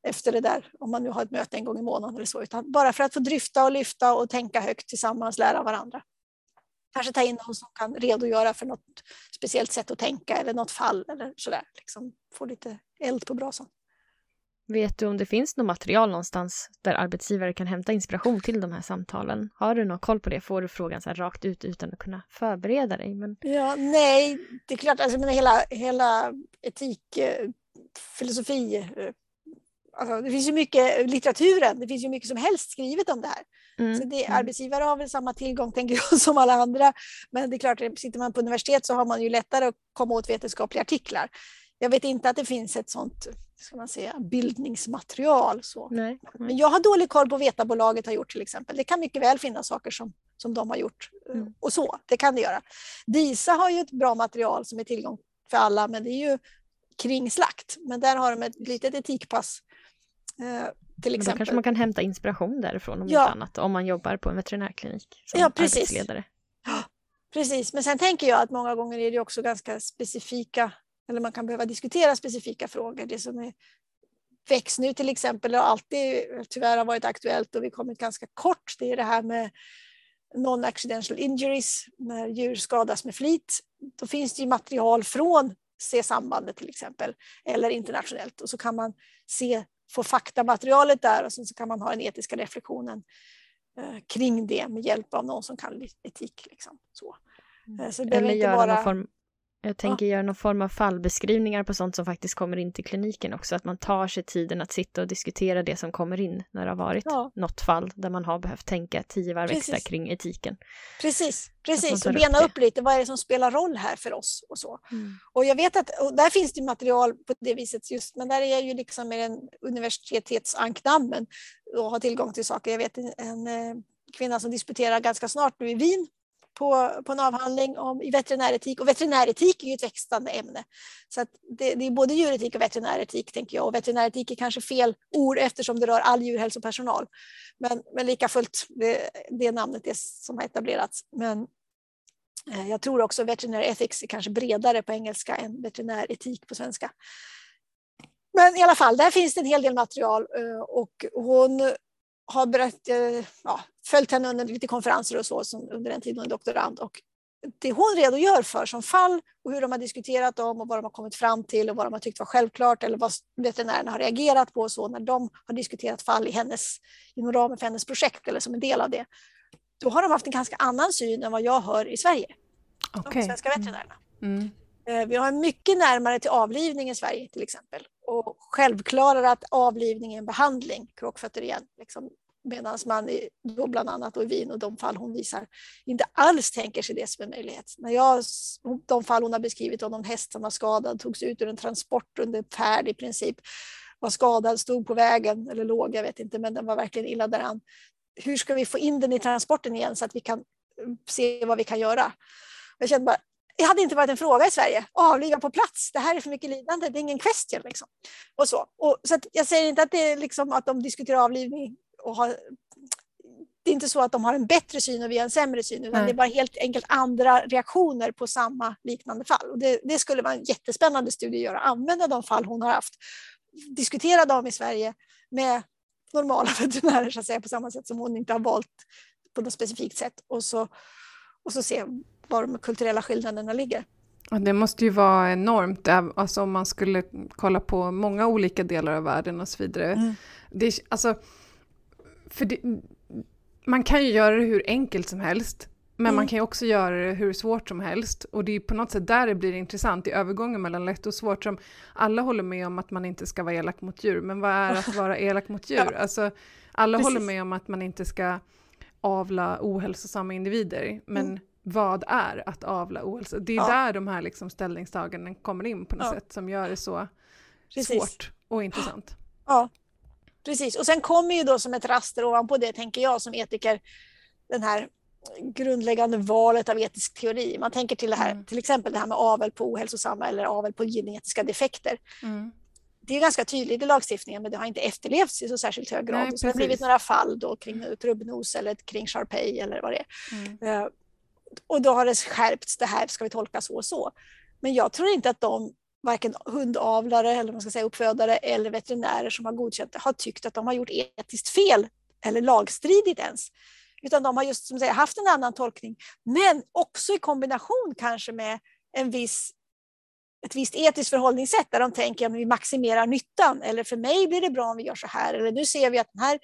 efter det där, om man nu har ett möte en gång i månaden eller så, utan bara för att få dryfta och lyfta och tänka högt tillsammans, lära varandra. Kanske ta in någon som kan redogöra för något speciellt sätt att tänka eller något fall eller sådär. Liksom få lite eld på brasan. Vet du om det finns något material någonstans där arbetsgivare kan hämta inspiration till de här samtalen? Har du någon koll på det? Får du frågan så här rakt ut utan att kunna förbereda dig? Men... Ja, nej, det är klart, alltså, men hela, hela etik, eh, filosofi, eh, alltså, det finns ju mycket litteraturen, det finns ju mycket som helst skrivet om det här. Mm. Så det, mm. arbetsgivare har väl samma tillgång tänker jag [LAUGHS] som alla andra. Men det är klart, sitter man på universitet så har man ju lättare att komma åt vetenskapliga artiklar. Jag vet inte att det finns ett sånt ska man säga, bildningsmaterial. Så. Nej, Men jag har dålig koll på vad Vetabolaget har gjort till exempel. Det kan mycket väl finnas saker som, som de har gjort. Mm. Och så, det kan det göra. DISA har ju ett bra material som är tillgång för alla, men det är ju kring slakt. Men där har de ett litet etikpass eh, till exempel. Då kanske man kan hämta inspiration därifrån om ja. annat, om man jobbar på en veterinärklinik som ja, precis. arbetsledare. Ja, [GASPS] precis, men sen tänker jag att många gånger är det också ganska specifika, eller man kan behöva diskutera specifika frågor. Det som är växt nu till exempel och alltid tyvärr har varit aktuellt och vi kommit ganska kort, det är det här med non-accidental injuries, när djur skadas med flit. Då finns det ju material från C-sambandet till exempel, eller internationellt och så kan man se få faktamaterialet där och sen så kan man ha den etiska reflektionen eh, kring det med hjälp av någon som kan etik. Liksom. Så. Mm. Eh, så det Eller göra vara... någon form Jag tänker göra någon form av fallbeskrivningar på sånt som faktiskt kommer in till kliniken också, att man tar sig tiden att sitta och diskutera det som kommer in när det har varit ja. något fall där man har behövt tänka tio varv extra kring etiken. Precis, precis. och bena upp, upp lite, vad är det som spelar roll här för oss och så. Mm. Och jag vet att där finns det material på det viset just, men där är jag ju liksom med den universitetsankdammen och har tillgång till saker. Jag vet en, en eh, kvinna som disputerar ganska snart nu i Wien på, på en avhandling om, i veterinäretik och veterinäretik är ju ett växande ämne. Så det, det, är både djuretik och veterinäretik tänker jag och veterinäretik är kanske fel ord eftersom det rör all djurhälsopersonal. Men, men lika fullt, det, det namnet är som har etablerats. Men eh, jag tror också veterinär ethics är kanske bredare på engelska än veterinäretik på svenska. Men i alla fall, där finns det en hel del material eh, och hon har berätt, eh, ja, följt henne under lite konferenser och så som under den tiden hon är doktorand. Och det hon redogör för som fall och hur de har diskuterat dem och vad de har kommit fram till och vad de har tyckt var självklart eller vad veterinärerna har reagerat på och så när de har diskuterat fall i hennes, inom ramen för hennes projekt eller som en del av det. Då har de haft en ganska annan syn än vad jag hör i Sverige. Okay. De svenska veterinärerna. Mm. Eh, vi har mycket närmare till avlivning i Sverige till exempel. Och självklarare att avlivning är en behandling, kråkfötter igen. Liksom Medan man i, då bland annat i Wien och de fall hon visar inte alls tänker sig det som en möjlighet. När jag, de fall hon har beskrivit om någon häst som var skadad togs ut ur en transport under färd i princip. Var skadad, stod på vägen eller låg, jag vet inte, men den var verkligen illa däran. Hur ska vi få in den i transporten igen så att vi kan mm, se vad vi kan göra? Jag kände bara, det hade inte varit en fråga i Sverige. Avliva på plats, det här är för mycket lidande, det är ingen question. Liksom. Och så. Och, så jag säger inte att, det är liksom, att de diskuterar avlivning och har, det är inte så att de har en bättre syn och vi har en sämre syn, utan Nej. det är bara helt enkelt andra reaktioner på samma liknande fall. Och det, det, skulle vara en jättespännande studie att göra, använda de fall hon har haft, diskutera dem i Sverige med normala [LAUGHS] veterinärer så att säga, på samma sätt som hon inte har valt på något specifikt sätt och så, och så se var de kulturella skillnaderna ligger. Det måste ju vara enormt, alltså om man skulle kolla på många olika delar av världen och så vidare. Mm. Det, alltså, för det, man kan ju göra det hur enkelt som helst, men mm. man kan ju också göra det hur svårt som helst. Och det är på något sätt där det blir intressant, i övergången mellan lätt och svårt, som alla håller med om att man inte ska vara elak mot djur, men vad är att [LAUGHS] vara elak mot djur? ja. Alltså, alla Precis. håller med om att man inte ska avla ohälsosamma individer, men mm. vad är att avla ohälsa? Det är ja. där de här liksom ställningstaganden kommer in på något ja. sätt, som gör det så Precis. svårt och intressant. Ja, Precis, och sen kommer ju då som ett raster ovanpå det, tänker jag som etiker, den här grundläggande valet av etisk teori. Man tänker till det här, mm. till exempel det här med avel på ohälsosamma eller avel på genetiska defekter. Mm. Det är ganska tydligt i lagstiftningen, men det har inte efterlevts i så särskilt hög grad. Nej, så det har blivit några fall då kring trubbnos eller kring Sharpei eller vad det är. Mm. Uh, och då har det skärpts, det här ska vi tolka så och så. Men jag tror inte att de varken hundavlare eller man ska säga uppfödare eller veterinärer som har godkänt det har tyckt att de har gjort etiskt fel eller lagstridigt ens. Utan de har just som säger, haft en annan tolkning, men också i kombination kanske med en viss, ett visst etiskt förhållningssätt där de tänker att vi maximerar nyttan eller för mig blir det bra om vi gör så här eller nu ser vi att den här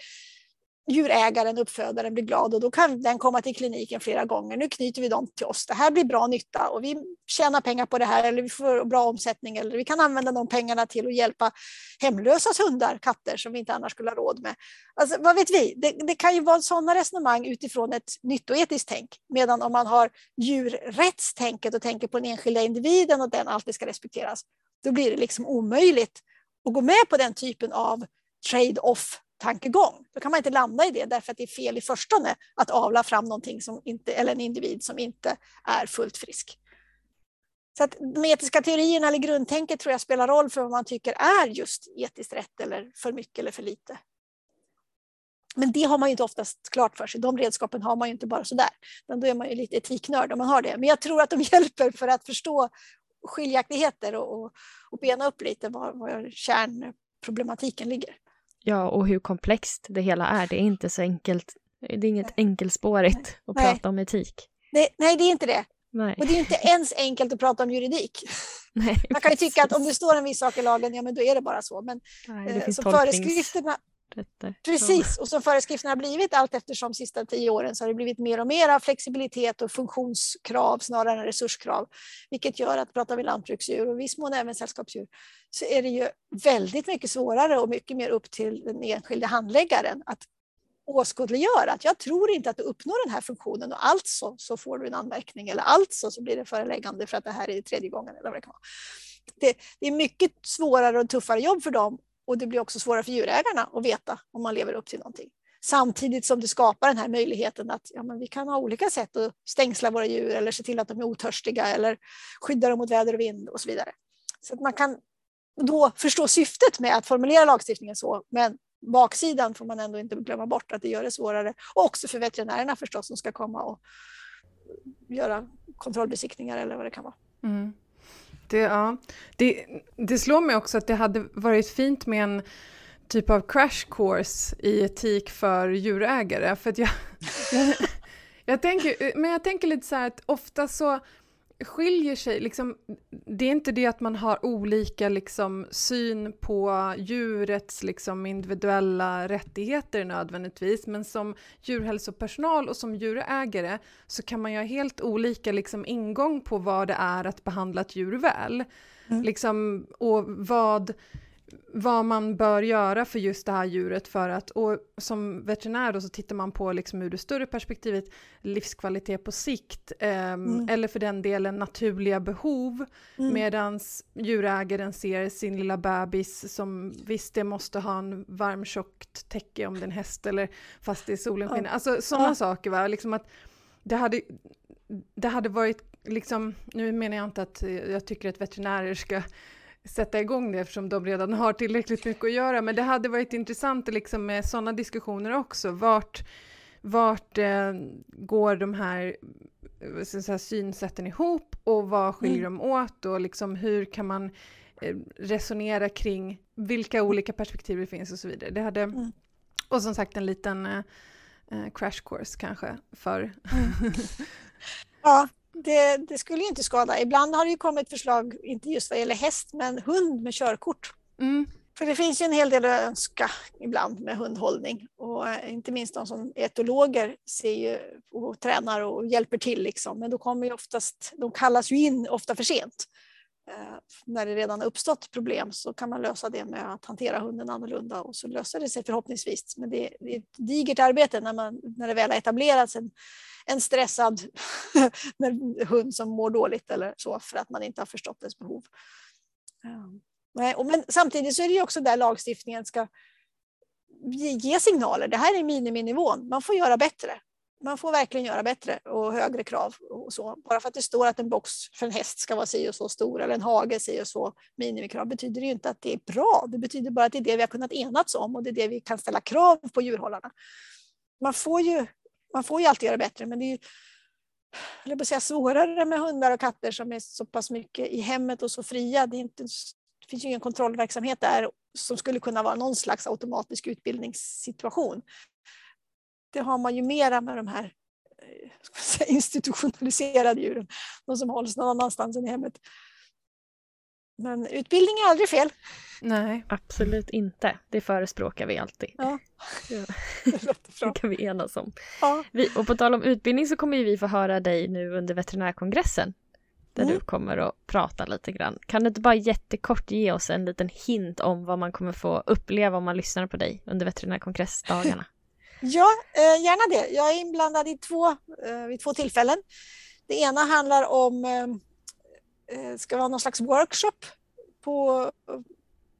djurägaren, uppfödaren blir glad och då kan den komma till kliniken flera gånger. Nu knyter vi dem till oss. Det här blir bra nytta och vi tjänar pengar på det här eller vi får bra omsättning eller vi kan använda de pengarna till att hjälpa hemlösas hundar, katter som vi inte annars skulle ha råd med. Alltså, vad vet vi? Det, det kan ju vara sådana resonemang utifrån ett nyttoetiskt tänk. Medan om man har djurrättstänket och tänker på den enskilda individen och den alltid ska respekteras, då blir det liksom omöjligt att gå med på den typen av trade-off tankegång. Då kan man inte landa i det därför att det är fel i förstone att avla fram någonting som inte, eller en individ som inte är fullt frisk. Så att de etiska teorierna eller grundtänket tror jag spelar roll för vad man tycker är just etiskt rätt eller för mycket eller för lite. Men det har man ju inte oftast klart för sig. De redskapen har man ju inte bara sådär. Men då är man ju lite etiknörd om man har det. Men jag tror att de [LAUGHS] hjälper för att förstå skiljaktigheter och, och, och bena upp lite var, var kärnproblematiken ligger. Ja, och hur komplext det hela är. Det är inte så enkelt. Det är inget enkelspårigt att nej. prata om etik. Det, nej, det är inte det. Nej. Och det är inte ens enkelt att prata om juridik. Nej, Man kan ju tycka att om det står en viss sak i lagen, ja men då är det bara så. Men nej, eh, föreskrifterna, Rätter. Precis, och som föreskrifterna har blivit allt eftersom de sista tio åren så har det blivit mer och mer flexibilitet och funktionskrav snarare än resurskrav. Vilket gör att pratar vi lantbruksdjur och viss mån även sällskapsdjur så är det ju väldigt mycket svårare och mycket mer upp till den enskilde handläggaren att åskådliggöra att jag tror inte att du uppnår den här funktionen och alltså så får du en anmärkning eller alltså så blir det föreläggande för att det här är tredje gången eller vad det kan vara. Det, det är mycket svårare och tuffare jobb för dem och det blir också svårare för djurägarna att veta om man lever upp till någonting. Samtidigt som det skapar den här möjligheten att ja, men vi kan ha olika sätt att stängsla våra djur eller se till att de är otörstiga eller skydda dem mot väder och vind och så vidare. Så att man kan då förstå syftet med att formulera lagstiftningen så, men baksidan får man ändå inte glömma bort att det gör det svårare. Och också för veterinärerna förstås som ska komma och göra kontrollbesiktningar eller vad det kan vara. Mm. Det, ja. det, det slår mig också att det hade varit fint med en typ av crash course i etik för djurägare. För jag, [LAUGHS] jag, jag, tänker, men jag tänker lite så här att ofta så skiljer sig, liksom, det är inte det att man har olika liksom, syn på djurets liksom, individuella rättigheter nödvändigtvis, men som djurhälsopersonal och som djurägare så kan man ju ha helt olika liksom, ingång på vad det är att behandla ett djur väl. Mm. Liksom, och vad vad man bör göra för just det här djuret för att, och som veterinär då så tittar man på liksom ur det större perspektivet livskvalitet på sikt, eh, mm. eller för den delen naturliga behov, mm. medan djurägaren ser sin lilla bebis som visst det måste ha en varm tjockt täcke om det är en häst eller fast det är solen skiner, ja. alltså sådana ja. saker va, liksom att det hade, det hade varit liksom, nu menar jag inte att jag tycker att veterinärer ska sätta igång det eftersom de redan har tillräckligt mycket att göra. Men det hade varit intressant liksom med sådana diskussioner också. Vart, vart eh, går de här, så här synsätten ihop och vad skiljer mm. de åt och liksom hur kan man eh, resonera kring vilka olika perspektiv det finns och så vidare. Det hade, mm. Och som sagt en liten eh, eh crash course kanske för... Mm. [LAUGHS] ja, det, det, skulle inte skada. Ibland har det ju kommit förslag, inte just vad gäller häst, men hund med körkort. Mm. För det finns ju en hel del att önska ibland med hundhållning. Och eh, inte minst de som är etologer ser ju och tränar och hjälper till. Liksom. Men då kommer ju oftast, de kallas ju in ofta för sent. Eh, när det redan har uppstått problem så kan man lösa det med att hantera hunden annorlunda och så löser det sig förhoppningsvis. Men det, det är ett digert arbete när, man, när det väl har etablerats en, en stressad [LAUGHS] hund som mår dåligt eller så för att man inte har förstått dess behov. Ehm, men samtidigt så är det också där lagstiftningen ska ge signaler. Det här är miniminivån, man får göra bättre. Man får verkligen göra bättre och högre krav. Och så. Bara för att det står att en box för en häst ska vara si och så stor eller en hage si och så minimikrav betyder det inte att det är bra. Det betyder bara att det är det vi har kunnat enats om och det är det vi kan ställa krav på djurhållarna. Man får ju man får ju alltid göra bättre, men det är ju eller säga, svårare med hundar och katter som är så pass mycket i hemmet och så fria. Det, inte, det finns ju ingen kontrollverksamhet där som skulle kunna vara någon slags automatisk utbildningssituation. Det har man ju mera med de här eh, säga, institutionaliserade djuren, de som hålls någon annanstans än i hemmet. Men utbildning är aldrig fel. Nej, absolut inte. Det förespråkar vi alltid. Ja. [LAUGHS] ja. [LAUGHS] Det, kan vi enas om. Ja. Vi, och på tal om utbildning så kommer vi få höra dig nu under veterinärkongressen. Där mm. du kommer att prata lite grann. Kan du inte bara jättekort ge oss en liten hint om vad man kommer få uppleva om man lyssnar på dig under veterinärkongressdagarna? [LAUGHS] Ja, eh, gärna det. Jag är inblandad i två, eh, vid två tillfällen. Det ena handlar om eh, Eh, ska vara någon slags workshop på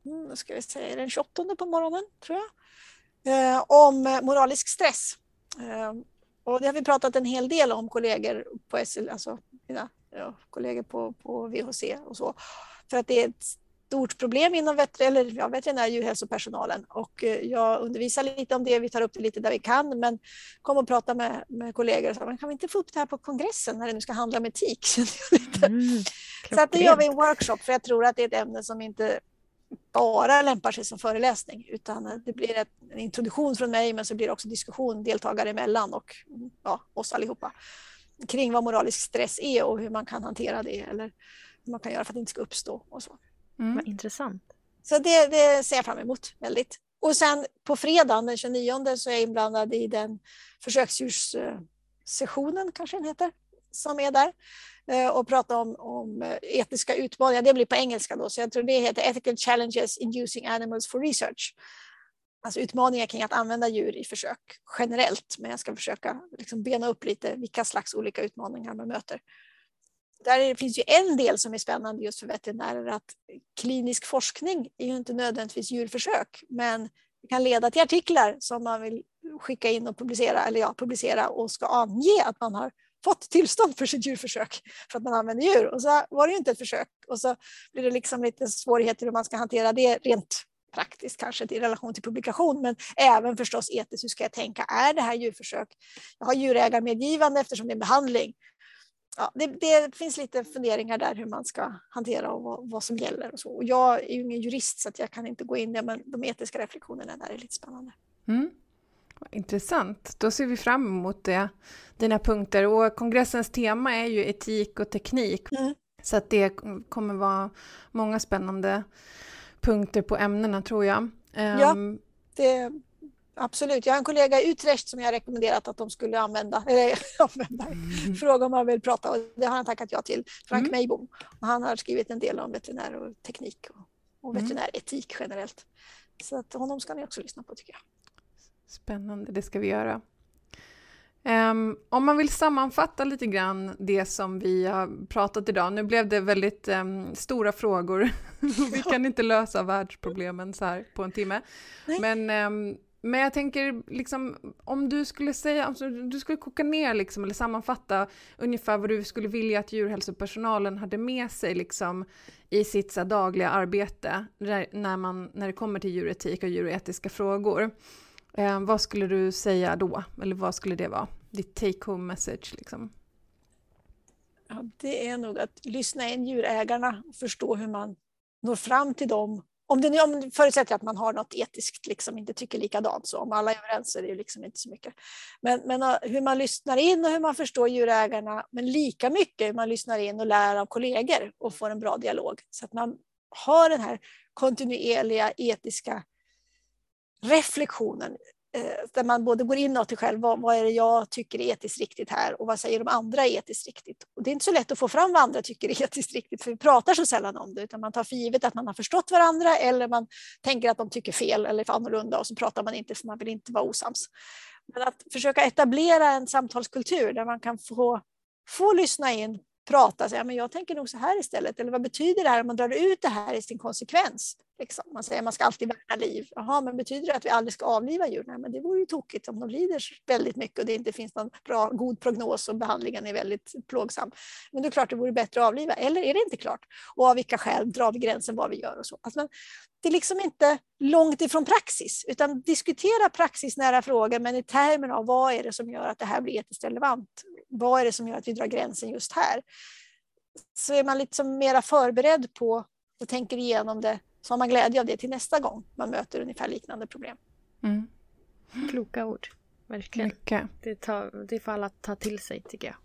mm, ska vi säga, den 28 på morgonen, tror jag, eh, om moralisk stress. Eh, och det har vi pratat en hel del om, kollegor på SL, alltså mina ja, kollegor på, på VHC och så. För att det är ett stort problem inom vet eller, ja, veterinär djurhälsopersonalen och eh, jag undervisar lite om det, vi tar upp det lite där vi kan men kom och prata med, med kollegor och sa, men kan vi inte få upp det här på kongressen när det nu ska handla om etik? [LAUGHS] Mm, så att det gör vi en workshop för jag tror att det är ett ämne som inte bara lämpar sig som föreläsning utan det blir ett, en introduktion från mig men så blir det också diskussion deltagare emellan och ja, oss allihopa kring vad moralisk stress är och hur man kan hantera det eller hur man kan göra för att det inte ska uppstå och så. Mm. Vad intressant. Så det, det ser jag fram emot väldigt. Och sen på fredagen den 29 så är jag inblandad i den försöksdjurssessionen, kanske den heter, som är där eh, och prata om, om eh, etiska utmaningar. Det blir på engelska då, så jag tror det heter Ethical Challenges in Using Animals for Research. Alltså utmaningar kring att använda djur i försök generellt, men jag ska försöka liksom bena upp lite vilka slags olika utmaningar man möter. Där finns ju en del som är spännande just för veterinärer, att klinisk forskning är ju inte nödvändigtvis djurförsök, men det kan leda till artiklar som man vill skicka in och publicera, eller ja, publicera och ska ange att man har fått tillstånd för sitt djurförsök för att man använder djur. Och så var det ju inte ett försök och så blir det liksom lite svårigheter hur man ska hantera det rent praktiskt kanske i relation till publikation, men även förstås etiskt. Hur ska jag tänka? Är det här djurförsök? Jag har djurägarmedgivande eftersom det är en behandling. Ja, det, det, finns lite funderingar där hur man ska hantera och vad, vad, som gäller. Och så. Och jag är ju ingen jurist så jag kan inte gå in där, men de etiska reflektionerna där är lite spännande. Mm. Intressant. Då ser vi fram emot det, dina punkter. Och kongressens tema är ju etik och teknik. Mm. Så att det kommer vara många spännande punkter på ämnena tror jag. Ja, ehm, det, absolut. Jag har en kollega i Utrecht som jag rekommenderat att de skulle använda, eller, [LAUGHS] använda mm. fråga om man vill prata och det har han tackat ja till, Frank mm. Meibom. Och han har skrivit en del om veterinär och teknik och, och mm. veterinäretik generellt. Så att honom ska ni också lyssna på tycker jag. Spännande, det ska vi göra. Um, om man vill sammanfatta lite grann det som vi har pratat idag, nu blev det väldigt um, stora frågor, [LAUGHS] vi kan inte lösa världsproblemen så här på en timme. Men, um, men jag tänker, liksom, om du skulle säga, alltså, du skulle koka ner liksom, eller sammanfatta ungefär vad du skulle vilja att djurhälsopersonalen hade med sig liksom, i sitt så dagliga arbete när, man, när det kommer till djuretik och djuretiska frågor. Eh, vad skulle du säga då? Eller vad skulle det vara? Ditt take home message liksom? Ja, det är nog att lyssna in djurägarna och förstå hur man når fram till dem. Om det, om det förutsätter att man har något etiskt, liksom inte tycker likadant, så om alla är överens så är det liksom inte så mycket. Men, men hur man lyssnar in och hur man förstår djurägarna, men lika mycket hur man lyssnar in och lär av kollegor och får en bra dialog. Så att man har den här kontinuerliga etiska reflektionen Eh, där man både går inåt sig själv, vad, vad, är det jag tycker är etiskt riktigt här och vad säger de andra är etiskt riktigt? Och det är inte så lätt att få fram vad andra tycker är [LAUGHS] etiskt riktigt, för vi pratar så sällan om det, utan man tar för givet att man har förstått varandra eller man tänker att de tycker fel eller annorlunda och så pratar man inte för man vill inte vara osams. Men att försöka etablera en samtalskultur där man kan få, få lyssna in, prata, säga men jag tänker nog så här istället, eller vad betyder det här om man drar ut det här i sin konsekvens? Liksom. Man säger att man ska alltid värna liv. Jaha, men betyder det att vi aldrig ska avliva djur? Nej, men det vore ju tokigt om de lider väldigt mycket och det inte finns någon bra, god prognos och behandlingen är väldigt plågsam. Men det är klart det vore bättre att avliva. Eller är det inte klart? Och av vilka skäl drar vi gränsen vad vi gör och så. Alltså, det är liksom inte långt ifrån praxis, utan diskutera praxisnära frågor, men i termer av vad är det som gör att det här blir etiskt relevant? Vad är det som gör att vi drar gränsen just här? Så är man liksom mera förberedd på och tänker igenom det så har man glädje av det till nästa gång man möter ungefär liknande problem. Mm. Kloka ord, verkligen. Mycket. Det, tar, det får alla ta till sig tycker jag.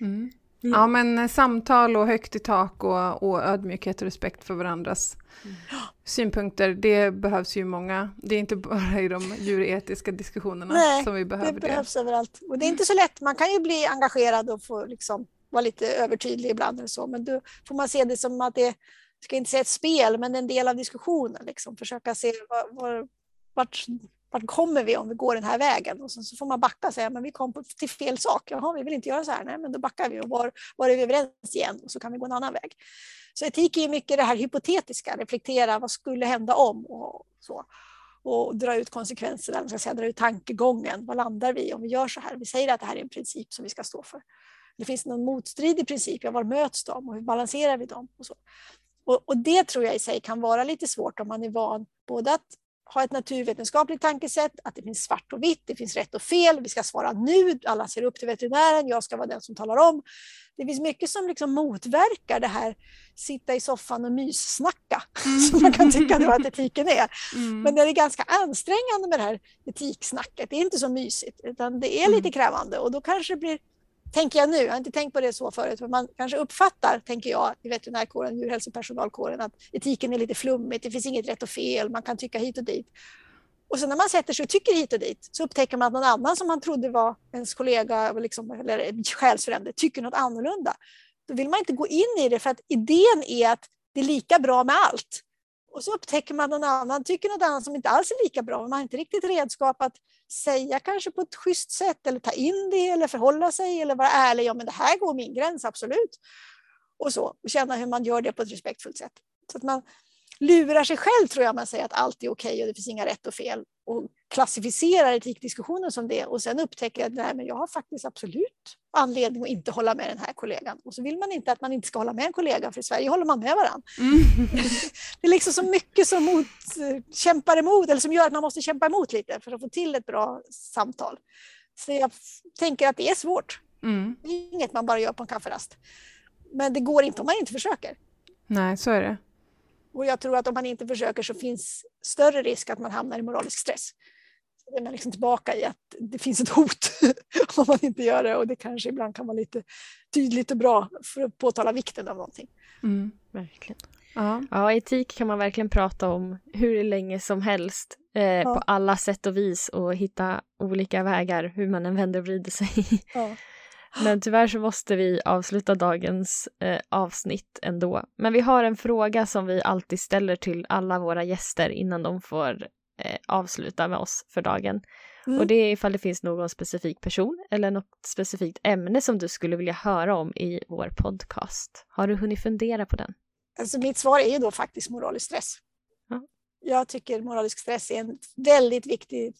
Mm. Mm. Ja men eh, samtal och högt i tak och, och ödmjukhet och respekt för varandras mm. synpunkter, det behövs ju många. Det är inte bara i de djuretiska diskussionerna Nej, som vi behöver det. det behövs överallt. Och det är inte så lätt, man kan ju bli engagerad och få liksom vara lite övertydlig ibland eller så, men då får man se det som att det ska inte säga ett spel, men en del av diskussionen. Liksom. Försöka se var, var, vart, vart kommer vi om vi går den här vägen? Och sen så får man backa och säga, men vi kom till fel sak. Jaha, vi vill inte göra så här. Nej, men då backar vi och var, var är vi överens igen? Och så kan vi gå en annan väg. Så etik är mycket det här hypotetiska, reflektera vad skulle hända om och så. Och dra ut konsekvenserna, ska säga, dra ut tankegången. Vad landar vi om vi gör så här? Vi säger att det här är en princip som vi ska stå för. Det finns någon motstridig princip, ja, var möts de och hur balanserar vi dem? Och så. Och, och, det tror jag i sig kan vara lite svårt om man är van både att ha ett naturvetenskapligt tankesätt, att det finns svart och vitt, det finns rätt och fel, vi ska svara nu, alla ser upp till veterinären, jag ska vara den som talar om. Det finns mycket som liksom motverkar det här sitta i soffan och myssnacka, mm. som man kan tycka att etiken är. Mm. Men det är ganska ansträngande med det här etiksnacket, det är inte så mysigt, utan det är lite mm. krävande och då kanske det blir tänker jag nu, jag har inte tänkt på det så förut, men man kanske uppfattar, tänker jag, i veterinärkåren, djurhälsopersonalkåren, att etiken är lite flummigt, det finns inget rätt och fel, man kan tycka hit och dit. Och sen när man sätter sig och tycker hit och dit så upptäcker man att någon annan som man trodde var ens kollega liksom, eller själsfrände tycker något annorlunda. Då vill man inte gå in i det för att idén är att det är lika bra med allt. Och så upptäcker man att någon annan tycker något annat som inte alls är lika bra. Man har inte riktigt redskap att säga kanske på ett schysst sätt eller ta in det eller förhålla sig eller vara ärlig. Ja, men det här går min gräns, absolut. Och så, och känna hur man gör det på ett respektfullt sätt. Så att man lurar sig själv tror jag man säger att allt är okej och det finns inga rätt och fel och klassificerar etikdiskussionen som det och sen upptäcker att nej, men jag har faktiskt absolut anledning att inte hålla med den här kollegan. Och så vill man inte att man inte ska hålla med en kollega för i Sverige håller man med varandra. Mm. [LAUGHS] det är liksom så mycket som mot, kämpar emot eller som gör att man måste kämpa emot lite för att få till ett bra samtal. Så jag tänker att det är svårt. Mm. Det är inget man bara gör på en kafferast. Men det går inte om man inte försöker. Nej, så är det. Och jag tror att om man inte försöker så finns större risk att man hamnar i moralisk stress. Är man liksom tillbaka i att det finns ett hot [LAUGHS] om man inte gör det och det kanske ibland kan vara lite tydligt och bra för att påtala vikten av någonting. Mm, verkligen. Ja. ja, etik kan man verkligen prata om hur länge som helst eh, ja. på alla sätt och vis och hitta olika vägar hur man än vänder och vrider sig. Ja. [LAUGHS] Men tyvärr så måste vi avsluta dagens eh, avsnitt ändå. Men vi har en fråga som vi alltid ställer till alla våra gäster innan de får eh, avsluta med oss för dagen. Mm. Och det är ifall det finns någon specifik person eller något specifikt ämne som du skulle vilja höra om i vår podcast. Har du hunnit fundera på den? Alltså mitt svar är ju då faktiskt moralisk stress. Ja. Jag tycker moralisk stress är en väldigt viktig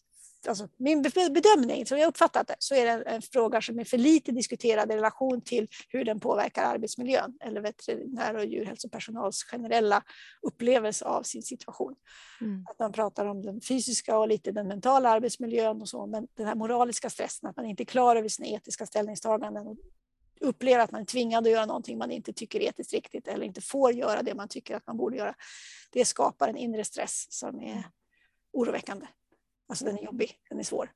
alltså min bedömning, som jag uppfattat det, så är det en fråga som är för lite diskuterad i relation till hur den påverkar arbetsmiljön eller veterinär och djurhälsopersonals generella upplevelse av sin situation. Mm. Att man pratar om den fysiska och lite den mentala arbetsmiljön och så, men den här moraliska stressen, att man inte är klar över sina etiska ställningstaganden och upplever att man är tvingad att göra någonting man inte tycker är etiskt riktigt eller inte får göra det man tycker att man borde göra. Det skapar en inre stress som är oroväckande. Alltså den är jobbig, den är svår.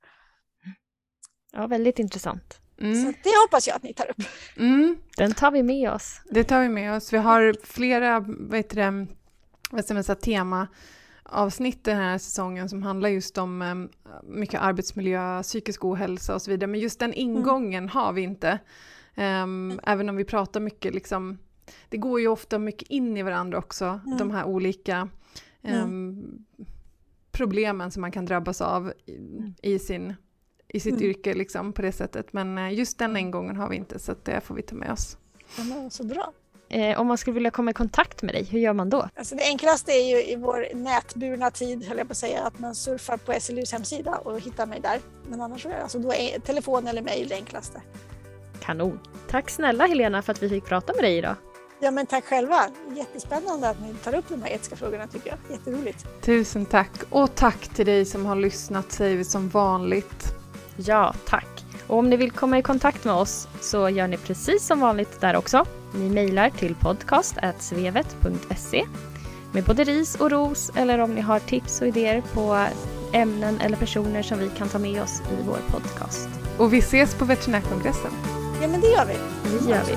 Ja, väldigt intressant. Mm. Så det hoppas jag att ni tar upp. Mm. Den tar vi med oss. Det tar vi med oss. Vi har flera vad heter det, vad ska man säga, tema avsnitt den här säsongen som handlar just om um, mycket arbetsmiljö, psykisk ohälsa och så vidare. Men just den mm. ingången mm. har vi inte. Um, även om vi pratar mycket liksom, det går ju ofta mycket in i varandra också, mm. de här olika um, problemen som man kan drabbas av i, mm. i sin, i sitt mm. yrke liksom, på det sättet. Men eh, just den ingången har vi inte så det får vi ta med oss. Ja, så bra. Eh, om man skulle vilja komma i kontakt med dig, hur gör man då? Alltså det enklaste är ju i vår nätburna tid, höll jag på att säga, att man surfar på SLUs hemsida och hittar mig där. Men annars är alltså då är telefon eller mejl det enklaste. Kanon! Tack snälla Helena för att vi fick prata med dig idag. Ja men tack själva. Jättespännande att ni tar upp de här etiska frågorna tycker jag. Jätteroligt. Tusen tack. Och tack till dig som har lyssnat säger vi som vanligt. Ja, tack. Och om ni vill komma i kontakt med oss så gör ni precis som vanligt där också. Ni mejlar till podcast.svevet.se med både ris och ros eller om ni har tips och idéer på ämnen eller personer som vi kan ta med oss i vår podcast. Och vi ses på veterinärkongressen. Ja men det gör vi. Det gör vi.